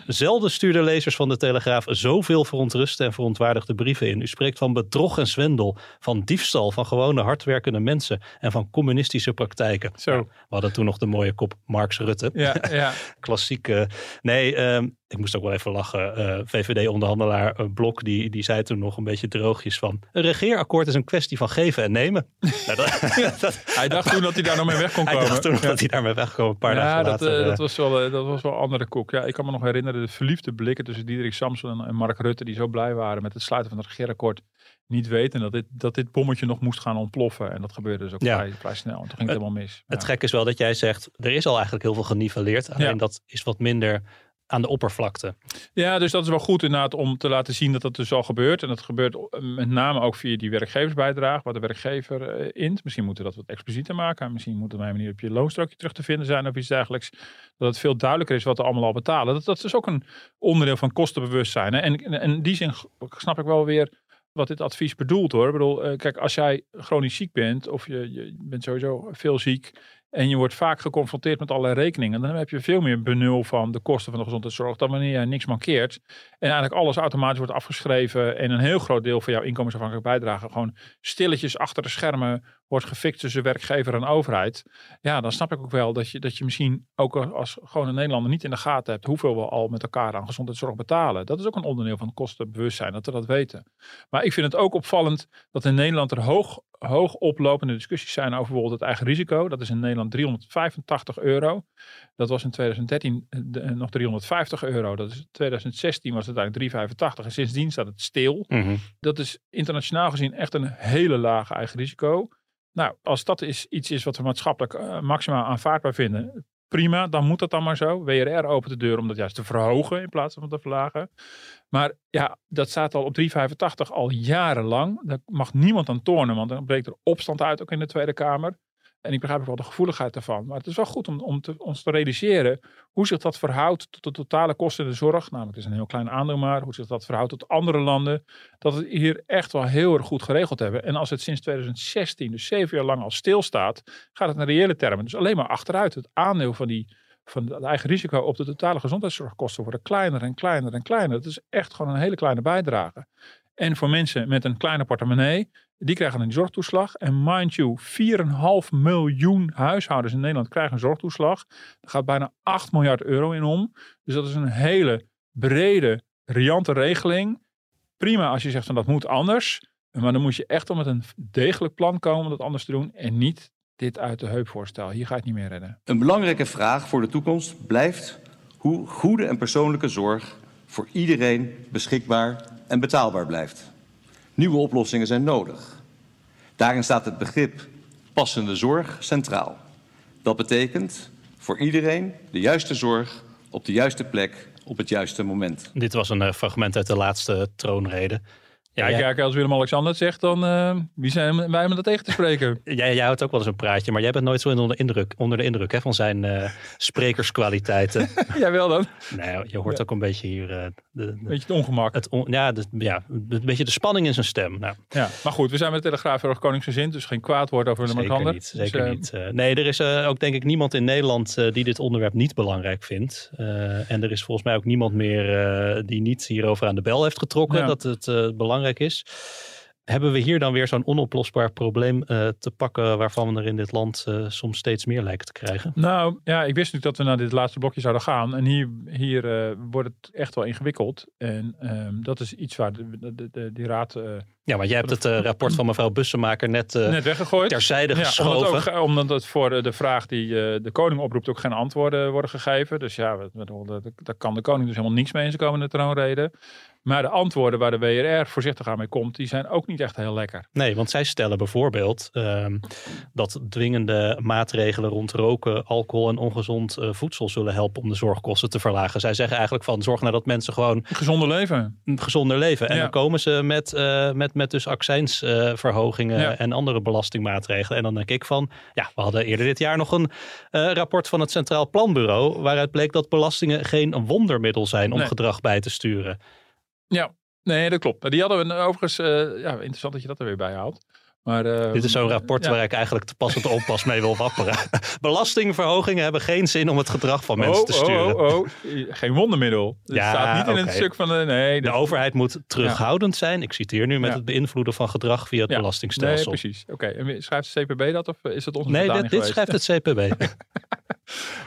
Speaker 3: Zelden stuurden lezers van de Telegraaf zoveel verontruste en verontwaardigde brieven in. U spreekt van bedrog en zwendel, van diefstal van gewone hardwerkende mensen en van communistische praktijken.
Speaker 1: Zo.
Speaker 3: We hadden toen nog de mooie kop Marx Rutte.
Speaker 1: Ja, ja.
Speaker 3: Klassieke. Nee, ehm, ik moest ook wel even lachen. Eh, VVD-onderhandelaar eh, Blok, die, die zei toen nog een beetje droogjes van... Een regeerakkoord is een kwestie van geven en nemen. Nou, dat, dat-
Speaker 1: Hij dacht toen dat hij daar nog mee weg kon
Speaker 3: hij
Speaker 1: komen.
Speaker 3: dacht toen
Speaker 1: Ja.
Speaker 3: dat hij daarmee wegkwam een paar
Speaker 1: ja,
Speaker 3: dagen
Speaker 1: dat,
Speaker 3: later.
Speaker 1: eh,
Speaker 3: eh.
Speaker 1: dat, was wel, dat was wel andere koek. Ja, ik kan me nog herinneren de verliefde blikken tussen Diederik Samson en, en Mark Rutte. Die zo blij waren met het sluiten van het regeerakkoord. Niet weten dat dit, dat dit bommetje nog moest gaan ontploffen. En dat gebeurde dus ook
Speaker 3: Ja.
Speaker 1: vrij, vrij snel. En toen ging het helemaal mis.
Speaker 3: Het
Speaker 1: Ja.
Speaker 3: gek is wel dat jij zegt, er is al eigenlijk heel veel geniveleerd. Alleen
Speaker 1: Ja.
Speaker 3: dat is wat minder aan de oppervlakte.
Speaker 1: Ja, dus dat is wel goed inderdaad om te laten zien dat dat dus al gebeurt. En dat gebeurt eh, met name ook via die werkgeversbijdrage, wat de werkgever eh, int. Misschien moeten we dat wat explicieter maken. Misschien moet er een manier op je loonstrookje terug te vinden zijn of iets dergelijks. Dat het veel duidelijker is wat we allemaal al betalen. Dat, dat is ook een onderdeel van kostenbewustzijn. Hè. En, en in die zin snap ik wel weer wat dit advies bedoelt hoor. Ik bedoel, eh, kijk, als jij chronisch ziek bent of je, je bent sowieso veel ziek en je wordt vaak geconfronteerd met allerlei rekeningen, dan heb je veel meer benul van de kosten van de gezondheidszorg dan wanneer jij niks mankeert. En eigenlijk alles automatisch wordt afgeschreven en een heel groot deel van jouw inkomensafhankelijke bijdrage gewoon stilletjes achter de schermen wordt gefixt tussen werkgever en overheid. Ja, dan snap ik ook wel dat je, dat je misschien ook als gewone Nederlander niet in de gaten hebt hoeveel we al met elkaar aan gezondheidszorg betalen. Dat is ook een onderdeel van het kostenbewustzijn, dat we dat weten. Maar ik vind het ook opvallend dat in Nederland er hoog, hoog oplopende discussies zijn over bijvoorbeeld het eigen risico. Dat is in Nederland 385 euro. Dat was in 2013 de- nog 350 euro. Dat is in 2016 was het eigenlijk 385 en sindsdien staat het stil. Dat is internationaal gezien echt een hele lage eigen risico. Nou, als dat is, iets is wat we maatschappelijk eh, maximaal aanvaardbaar vinden, prima, dan moet dat dan maar zo. WRR opent de deur om dat juist te verhogen in plaats van te verlagen. Maar ja, dat staat al op 385 al jarenlang. Daar mag niemand aan tornen, want dan breekt er opstand uit, ook in de Tweede Kamer. En ik begrijp ook wel de gevoeligheid daarvan. Maar het is wel goed om, om te, ons te realiseren hoe zich dat verhoudt tot de totale kosten in de zorg. Namelijk, het is een heel klein aandeel maar. Hoe zich dat verhoudt tot andere landen. Dat we het hier echt wel heel erg goed geregeld hebben. En als het sinds 2016, dus zeven jaar lang al stilstaat, gaat het naar reële termen. Dus alleen maar achteruit. Het aandeel van, die, van het eigen risico op de totale gezondheidszorgkosten worden kleiner en kleiner en kleiner. Het is echt gewoon een hele kleine bijdrage. En voor mensen met een kleine portemonnee, die krijgen een zorgtoeslag. En mind you, 4,5 miljoen huishoudens in Nederland krijgen een zorgtoeslag. Daar gaat bijna 8 miljard euro in om. Dus dat is een hele brede, riante regeling. Prima als je zegt van dat moet anders. Maar dan moet je echt wel met een degelijk plan komen om dat anders te doen. En niet dit uit de heup voorstel. Hier ga je het niet meer redden.
Speaker 8: Een belangrijke vraag voor de toekomst blijft hoe goede en persoonlijke zorg voor iedereen beschikbaar en betaalbaar blijft. Nieuwe oplossingen zijn nodig. Daarin staat het begrip passende zorg centraal. Dat betekent voor iedereen de juiste zorg op de juiste plek op het juiste moment.
Speaker 3: Dit was een eh, fragment uit de laatste troonrede.
Speaker 1: Ja, kijk, als Willem-Alexander het zegt, dan eh, wie zijn wij om dat tegen te spreken?
Speaker 3: Jij, jij houdt ook wel eens een praatje, maar jij bent nooit zo onder de indruk, onder de indruk hè, van zijn eh, sprekerskwaliteiten.
Speaker 1: Jij wel dan?
Speaker 3: nee, je hoort ook een beetje hier eh, de, de-
Speaker 1: Beetje het ongemak.
Speaker 3: het on- ja, de, ja, een beetje de spanning in zijn stem. Nou,
Speaker 1: Ja, maar goed, we zijn met de Telegraaf erg koningsgezind, dus geen kwaad woord over
Speaker 3: zeker
Speaker 1: Willem-Alexander.
Speaker 3: niet.
Speaker 1: Dus,
Speaker 3: Zeker
Speaker 1: eh,
Speaker 3: niet. Nee, er is ook denk ik niemand in Nederland die dit onderwerp niet belangrijk vindt. En er is volgens mij ook niemand meer die niet hierover aan de bel heeft getrokken
Speaker 1: Ja.
Speaker 3: dat het eh, belangrijk is. Hebben we hier dan weer zo'n onoplosbaar probleem eh, te pakken waarvan we er in dit land eh, soms steeds meer lijken te krijgen?
Speaker 1: Nou, ja, ik wist natuurlijk dat we naar dit laatste blokje zouden gaan. En hier, hier eh, wordt het echt wel ingewikkeld. En ehm, dat is iets waar de, de, de- die raad
Speaker 3: Ja, maar jij hebt het rapport van mevrouw Bussemaker net,
Speaker 1: net weggegooid.
Speaker 3: terzijde
Speaker 1: Ja,
Speaker 3: geschoven.
Speaker 1: omdat, ook, omdat het voor de, vraag die de koning oproept ook geen antwoorden worden gegeven. Dus ja, daar kan de koning dus helemaal niks mee in zijn komende troonrede. Maar de antwoorden waar de WRR voorzichtig aan mee komt, die zijn ook niet echt heel lekker.
Speaker 3: Nee, want zij stellen bijvoorbeeld ehm, dat dwingende maatregelen rond roken, alcohol en ongezond eh, voedsel zullen helpen om de zorgkosten te verlagen. Zij zeggen eigenlijk van zorg nou dat mensen gewoon
Speaker 1: Gezonder leven.
Speaker 3: een gezonder leven. En
Speaker 1: Ja.
Speaker 3: dan komen ze met, eh, met, met dus accijnsverhogingen
Speaker 1: Ja.
Speaker 3: en andere belastingmaatregelen. En dan denk ik van, ja, we hadden eerder dit jaar nog een eh, rapport van het Centraal Planbureau waaruit bleek dat belastingen geen wondermiddel zijn om
Speaker 1: Nee.
Speaker 3: gedrag bij te sturen.
Speaker 1: Ja, Nee, dat klopt. Die hadden we overigens, uh, ja, interessant dat je dat er weer bij haalt. Maar, uh,
Speaker 3: Dit is zo'n rapport
Speaker 1: ja.
Speaker 3: waar ik eigenlijk te pas op de onpas mee wil wapperen. Belastingverhogingen hebben geen zin om het gedrag van mensen
Speaker 1: oh,
Speaker 3: te sturen.
Speaker 1: Oh, oh, oh. Geen wondermiddel. Het
Speaker 3: Ja,
Speaker 1: staat niet in het stuk van de... Nee,
Speaker 3: De overheid moet terughoudend zijn. Ik citeer nu met het beïnvloeden van gedrag via het
Speaker 1: Ja.
Speaker 3: belastingstelsel.
Speaker 1: Nee, precies. Oké, en schrijft de CPB dat of is dat onze
Speaker 3: Nee, dit, schrijft het CPB.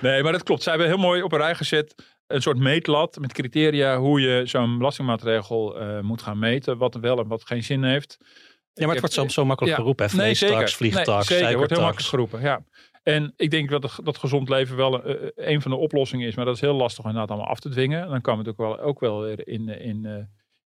Speaker 1: Nee, maar dat klopt. Zij hebben heel mooi op een rij gezet. Een soort meetlat met criteria hoe je zo'n belastingmaatregel eh, moet gaan meten. Wat wel en wat geen zin heeft.
Speaker 3: Ja, maar het wordt soms zo makkelijk
Speaker 1: Ja.
Speaker 3: geroepen. Hè?
Speaker 1: Nee, zeker.
Speaker 3: vliegtaks,
Speaker 1: nee, zeker. wordt heel makkelijk geroepen, ja. En ik denk dat, dat gezond leven wel een, een van de oplossingen is. Maar dat is heel lastig om inderdaad allemaal af te dwingen. Dan komen we natuurlijk wel, ook wel weer in, in, eh,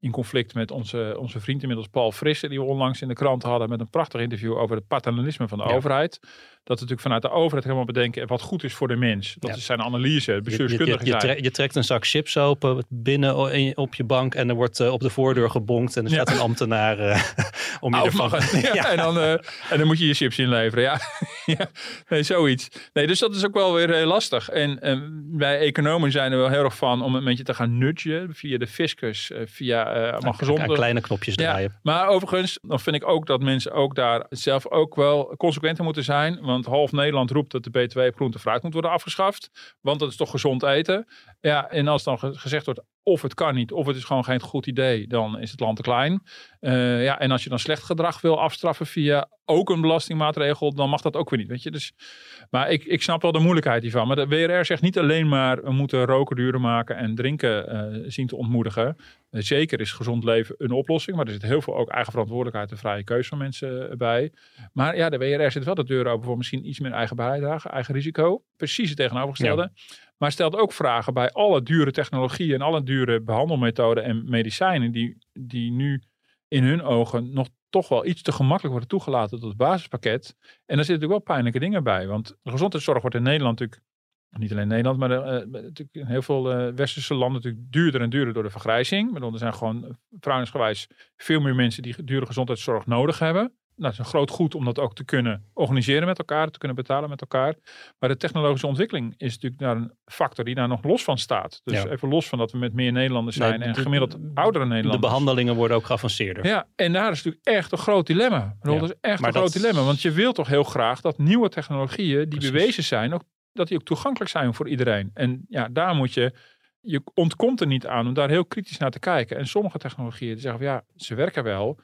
Speaker 1: in conflict met onze, onze vriend inmiddels Paul Frisse. Die we onlangs in de krant hadden met een prachtig interview over het paternalisme van de
Speaker 3: Ja.
Speaker 1: overheid. Dat we natuurlijk vanuit de overheid helemaal bedenken wat goed is voor de mens. Dat
Speaker 3: Ja.
Speaker 1: is zijn analyse,
Speaker 3: je,
Speaker 1: bestuurskundige
Speaker 3: je, je, trekt een zak chips open binnen op je bank en er wordt eh, op de voordeur gebonkt en er
Speaker 1: Ja.
Speaker 3: staat een ambtenaar eh, om je ervan...
Speaker 1: Ja, En, dan, eh, en dan moet je je chips inleveren. Ja. nee, zoiets. Nee, dus dat is ook wel weer heel lastig. En wij economen zijn er wel heel erg van om een beetje te gaan nudgen via de fiscus, via eh allemaal
Speaker 3: aan
Speaker 1: gezonde...
Speaker 3: kleine knopjes
Speaker 1: Ja,
Speaker 3: draaien.
Speaker 1: maar overigens, dan vind ik ook dat mensen ook daar zelf ook wel consequenter moeten zijn. Want half Nederland roept dat de BTW op groente en fruit moet worden afgeschaft. Want dat is toch gezond eten. Ja, en als dan ge- gezegd wordt of het kan niet, of het is gewoon geen goed idee, dan is het land te klein. Eh, ja, en als je dan slecht gedrag wil afstraffen via ook een belastingmaatregel, dan mag dat ook weer niet. Weet je? Dus, maar ik, ik snap wel de moeilijkheid hiervan. Maar de WRR zegt niet alleen maar we moeten roken duurder maken en drinken eh, zien te ontmoedigen. Eh, zeker is gezond leven een oplossing, maar er zit heel veel ook eigen verantwoordelijkheid en vrije keuze van mensen bij. Maar ja, de WRR zit wel de deur open voor misschien iets meer eigen bijdrage, eigen risico. Precies het tegenovergestelde. Maar stelt ook vragen bij alle dure technologieën en alle dure behandelmethoden en medicijnen die, die nu in hun ogen nog toch wel iets te gemakkelijk worden toegelaten tot het basispakket. En daar zitten natuurlijk wel pijnlijke dingen bij. Want de gezondheidszorg wordt in Nederland natuurlijk, niet alleen Nederland, maar eh, natuurlijk in heel veel eh, westerse landen natuurlijk duurder en duurder door de vergrijzing. Bedoel, er zijn gewoon verhoudingsgewijs veel meer mensen die dure gezondheidszorg nodig hebben. Nou, het is een groot goed om dat ook te kunnen organiseren met elkaar, te kunnen betalen met elkaar. Maar de technologische ontwikkeling is natuurlijk daar een factor die daar nog los van staat. Dus
Speaker 3: Ja.
Speaker 1: even los van dat we met meer Nederlanders zijn
Speaker 3: Nee,
Speaker 1: en
Speaker 3: de-
Speaker 1: gemiddeld oudere
Speaker 3: De
Speaker 1: Nederlanders.
Speaker 3: behandelingen worden ook geavanceerder.
Speaker 1: Ja, en daar is natuurlijk echt een groot dilemma. Ik bedoel,
Speaker 3: Ja,
Speaker 1: Dat is echt
Speaker 3: maar
Speaker 1: een groot dilemma. Want je wilt toch heel graag dat nieuwe technologieën die
Speaker 3: Precies.
Speaker 1: bewezen zijn, ook, dat die ook toegankelijk zijn voor iedereen. En ja, daar moet je, je ontkomt er niet aan om daar heel kritisch naar te kijken. En sommige technologieën die zeggen van ja, ze werken wel.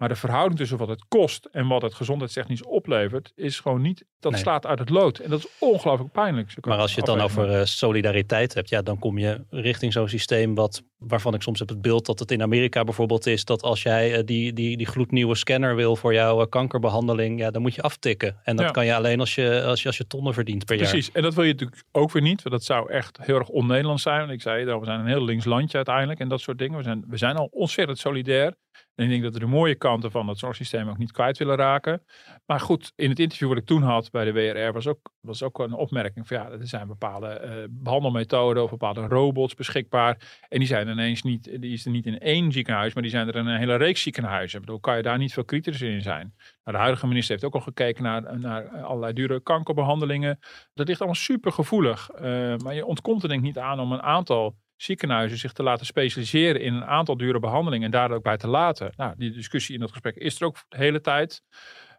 Speaker 1: Maar de verhouding tussen wat het kost en wat het gezondheidstechnisch oplevert, is gewoon niet, dat
Speaker 3: Nee.
Speaker 1: slaat uit het lood. En dat is ongelooflijk pijnlijk.
Speaker 3: Maar als je het dan over eh, solidariteit hebt, ja, dan kom je richting zo'n systeem wat, waarvan ik soms heb het beeld dat het in Amerika bijvoorbeeld is dat als jij eh, die, die, die gloednieuwe scanner wil voor jouw eh, kankerbehandeling, ja, dan moet je aftikken. En dat
Speaker 1: Ja.
Speaker 3: kan je alleen als je, als je, als je tonnen verdient per jaar.
Speaker 1: Precies, en dat wil je natuurlijk ook weer niet. Want dat zou echt heel erg on-Nederlands zijn. Want ik zei, we zijn een heel links landje uiteindelijk en dat soort dingen. We zijn, we zijn al ontzettend solidair. En ik denk dat we de mooie kanten van het zorgsysteem ook niet kwijt willen raken. Maar goed, in het interview wat ik toen had bij de WRR was ook, was ook een opmerking van ja, er zijn bepaalde eh, behandelmethoden of bepaalde robots beschikbaar. En die zijn ineens niet, die is er niet in één ziekenhuis, maar die zijn er in een hele reeks ziekenhuizen. Ik bedoel, kan je daar niet veel kritischer in zijn? Nou, de huidige minister heeft ook al gekeken naar, naar allerlei dure kankerbehandelingen. Dat ligt allemaal super gevoelig. maar je ontkomt er denk ik niet aan om een aantal ziekenhuizen zich te laten specialiseren in een aantal dure behandelingen en daar ook bij te laten. Nou, die discussie in dat gesprek is er ook de hele tijd.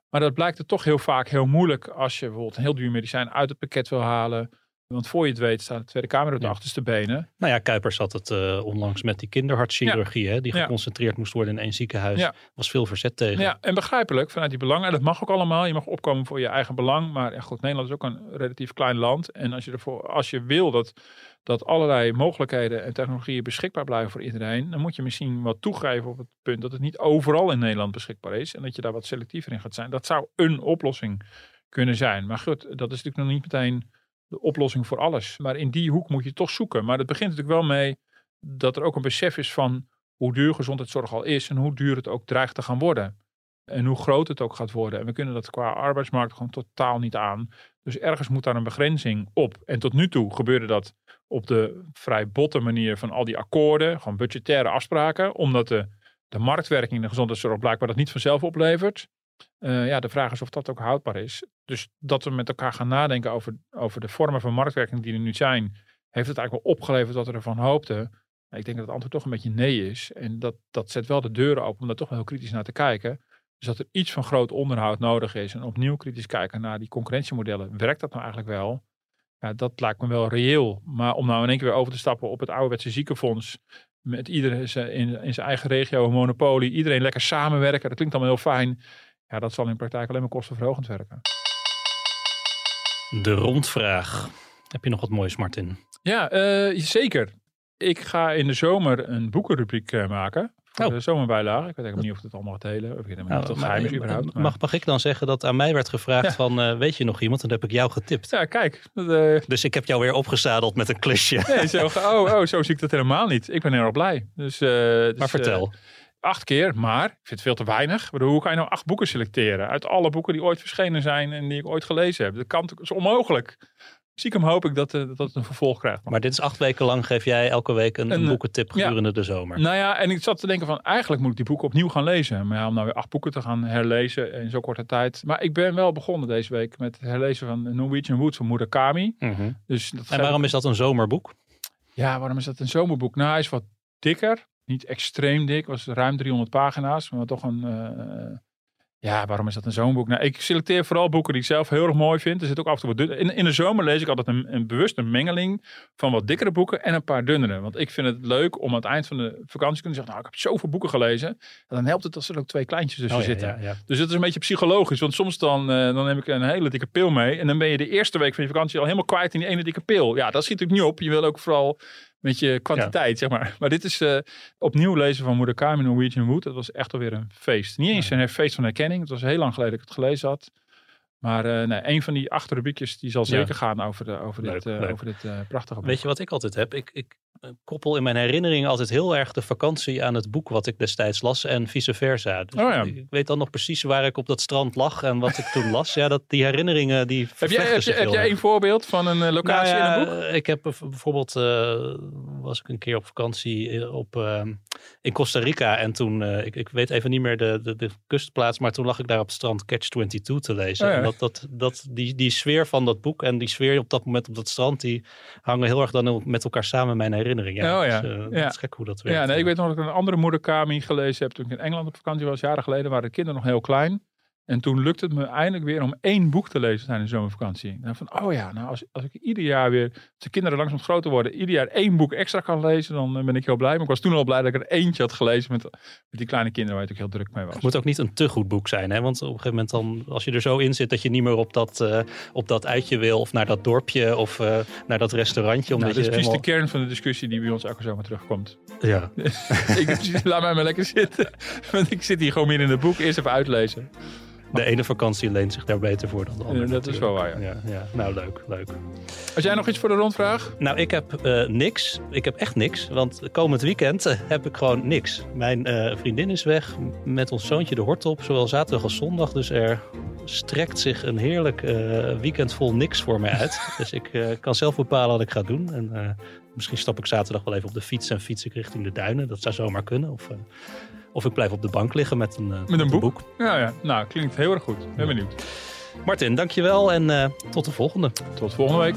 Speaker 1: Maar dat blijkt er toch heel vaak heel moeilijk als je bijvoorbeeld een heel duur medicijn uit het pakket wil halen. Want voor je het weet staat de Tweede Kamer op de
Speaker 3: Ja.
Speaker 1: achterste benen.
Speaker 3: Nou ja, Kuipers had het eh, onlangs met die kinderhartchirurgie, hè, die
Speaker 1: Ja.
Speaker 3: geconcentreerd moest worden in één ziekenhuis.
Speaker 1: Ja.
Speaker 3: was veel verzet tegen.
Speaker 1: Ja, en begrijpelijk vanuit die belangen. En dat mag ook allemaal. Je mag opkomen voor je eigen belang. Maar goed, Nederland is ook een relatief klein land. En als je, ervoor, als je wil dat, dat allerlei mogelijkheden en technologieën beschikbaar blijven voor iedereen, dan moet je misschien wat toegeven op het punt dat het niet overal in Nederland beschikbaar is. En dat je daar wat selectiever in gaat zijn. Dat zou een oplossing kunnen zijn. Maar goed, dat is natuurlijk nog niet meteen de oplossing voor alles. Maar in die hoek moet je toch zoeken. Maar dat begint natuurlijk wel mee dat er ook een besef is van hoe duur gezondheidszorg al is en hoe duur het ook dreigt te gaan worden. En hoe groot het ook gaat worden. En we kunnen dat qua arbeidsmarkt gewoon totaal niet aan. Dus ergens moet daar een begrenzing op. En tot nu toe gebeurde dat op de vrij botte manier van al die akkoorden. Gewoon budgettaire afspraken. Omdat de, de marktwerking in de gezondheidszorg blijkbaar dat niet vanzelf oplevert. Uh, ja, de vraag is of dat ook houdbaar is. Dus dat we met elkaar gaan nadenken over, over de vormen van marktwerking die er nu zijn. Heeft het eigenlijk wel opgeleverd wat we ervan hoopten? ik denk dat het antwoord toch een beetje nee is. En dat, dat zet wel de deuren open om daar toch wel heel kritisch naar te kijken. Dus dat er iets van groot onderhoud nodig is en opnieuw kritisch kijken naar die concurrentiemodellen. Werkt dat nou eigenlijk wel? Ja, dat lijkt me wel reëel. Maar om nou in één keer weer over te stappen op het ouderwetse ziekenfonds. Met iedereen in, in zijn eigen regio een monopolie. Iedereen lekker samenwerken. Dat klinkt allemaal heel fijn. Ja, dat zal in praktijk alleen maar kostenverhogend werken.
Speaker 3: De rondvraag. Heb je nog wat moois, Martin?
Speaker 1: Ja, eh, zeker. Ik ga in de zomer een boekenrubriek uh, maken. Voor
Speaker 3: Oh.
Speaker 1: de zomerbijlage. Ik weet eigenlijk niet of het allemaal gaat helen. Of ik weet helemaal niet of het
Speaker 3: maar-
Speaker 1: geheim is überhaupt. maar-
Speaker 3: mag, mag ik dan zeggen dat aan mij werd gevraagd
Speaker 1: Ja.
Speaker 3: van, eh, weet je nog iemand? En dan heb ik jou getipt.
Speaker 1: Ja, kijk. Dat, eh,
Speaker 3: Dus ik heb jou weer opgezadeld met een klusje.
Speaker 1: nee, zo, oh, oh, zo zie ik dat helemaal niet. Ik ben heel erg blij. Dus, eh, dus,
Speaker 3: maar vertel.
Speaker 1: eh, acht keer, maar ik vind het veel te weinig. Ik bedoel, hoe kan je nou acht boeken selecteren? Uit alle boeken die ooit verschenen zijn en die ik ooit gelezen heb. Dat kan, is onmogelijk. Stiekem hoop ik dat, eh, dat het een vervolg krijgt.
Speaker 3: maar dit is acht weken lang geef jij elke week een, een
Speaker 1: Een,
Speaker 3: boekentip
Speaker 1: ja.
Speaker 3: gedurende de zomer.
Speaker 1: Nou ja, en ik zat te denken van eigenlijk moet ik die boeken opnieuw gaan lezen. Maar ja, om nou weer acht boeken te gaan herlezen in zo'n korte tijd. Maar ik ben wel begonnen deze week met het herlezen van Norwegian Wood van Murakami.
Speaker 3: Mhm.
Speaker 1: Dus dat
Speaker 3: En waarom is dat een zomerboek?
Speaker 1: Ja, waarom is dat een zomerboek? Nou, hij is wat dikker. Niet extreem dik. was ruim 300 pagina's. Maar toch een... eh, ja, waarom is dat een zomerboek? Nou, ik selecteer vooral boeken die ik zelf heel erg mooi vind. Er zit ook af en toe wat dun- in, in de zomer lees ik altijd een, een bewuste mengeling van wat dikkere boeken en een paar dunnere. Want ik vind het leuk om aan het eind van de vakantie te kunnen zeggen, nou, ik heb zoveel boeken gelezen. En dan helpt het als er ook twee kleintjes tussen
Speaker 3: Oh ja,
Speaker 1: zitten.
Speaker 3: ja, ja.
Speaker 1: Dus het is een beetje psychologisch. Want soms dan, eh, dan neem ik een hele dikke pil mee. En dan ben je de eerste week van je vakantie al helemaal kwijt in die ene dikke pil. Ja, dat schiet natuurlijk niet op. Je wil ook vooral met je kwantiteit, zeg maar. Maar dit is eh, opnieuw lezen van Murakami Norwegian Wood. Dat was echt alweer een feest. Niet eens een feest van herkenning. Het was heel lang geleden dat ik het gelezen had. Maar eh, nee, een van die acht rubriekjes die zal
Speaker 3: Ja.
Speaker 1: zeker gaan over, de, over
Speaker 3: Leuk,
Speaker 1: dit,
Speaker 3: leuk.
Speaker 1: over dit prachtige boek.
Speaker 3: Weet je wat ik altijd heb? Ik, ik koppel in mijn herinneringen altijd heel erg de vakantie aan het boek wat ik destijds las en vice versa. Dus
Speaker 1: Oh ja.
Speaker 3: ik, weet dan nog precies waar ik op dat strand lag en wat ik toen las. Ja, dat, die herinneringen die
Speaker 1: heb jij, heb, je- heb jij een voorbeeld van een eh, locatie
Speaker 3: Nou ja,
Speaker 1: in een boek?
Speaker 3: Ik heb bijv- bijvoorbeeld, eh, was ik een keer op vakantie eh, op, eh, in Costa Rica. En toen, eh, ik, ik weet even niet meer de, de, de kustplaats, maar toen lag ik daar op het strand Catch 22 te lezen.
Speaker 1: Oh ja.
Speaker 3: En dat, dat, dat, die, die sfeer van dat boek en die sfeer op dat moment op dat strand, die hangen heel erg dan met elkaar samen mijn herinnering. Ja,
Speaker 1: Oh ja,
Speaker 3: Dus, eh,
Speaker 1: ja.
Speaker 3: Dat is gek hoe dat werkt.
Speaker 1: Ja, nee, ik weet nog dat ik een andere Murakami gelezen heb toen ik in Engeland op vakantie was, jaren geleden, waren de kinderen nog heel klein. En toen lukte het me eindelijk weer om één boek te lezen tijdens de zomervakantie. En dan van, oh ja, nou als, als ik ieder jaar weer, als de kinderen langzaam groter worden, ieder jaar één boek extra kan lezen, dan eh, ben ik heel blij. Maar ik was toen al blij dat ik er eentje had gelezen met, met die kleine kinderen waar je natuurlijk heel druk mee was.
Speaker 3: Het moet ook niet een te goed boek zijn, hè? want op een gegeven moment dan, als je er zo in zit dat je niet meer op dat, eh, op dat uitje wil of naar dat dorpje of eh, naar dat restaurantje.
Speaker 1: Nou,
Speaker 3: Omdat
Speaker 1: dat is precies
Speaker 3: helemaal...
Speaker 1: de kern van de discussie die bij ons elke zomer terugkomt.
Speaker 3: Ja.
Speaker 1: ik, laat mij maar lekker zitten. Want ik zit hier gewoon meer in het boek eerst even uitlezen.
Speaker 3: De ene vakantie leent zich daar beter voor dan de andere.
Speaker 1: Dat is wel waar, ja.
Speaker 3: ja. Nou, leuk, leuk.
Speaker 1: Als jij nog iets voor de rondvraag?
Speaker 3: Nou, ik heb eh, niks. Ik heb echt niks. Want komend weekend eh, heb ik gewoon niks. Mijn eh, vriendin is weg met ons zoontje de hort op. Zowel zaterdag als zondag. Dus er strekt zich een heerlijk eh, weekend vol niks voor mij uit. dus ik kan zelf bepalen wat ik ga doen. En misschien stap ik zaterdag wel even op de fiets en fiets ik richting de duinen. Dat zou zomaar kunnen. Of, of ik blijf op de bank liggen met een, eh,
Speaker 1: Met een boek? Ja, ja. Nou, klinkt heel erg goed. Ben benieuwd.
Speaker 3: Martin, dankjewel en eh, tot de volgende.
Speaker 1: Tot volgende week.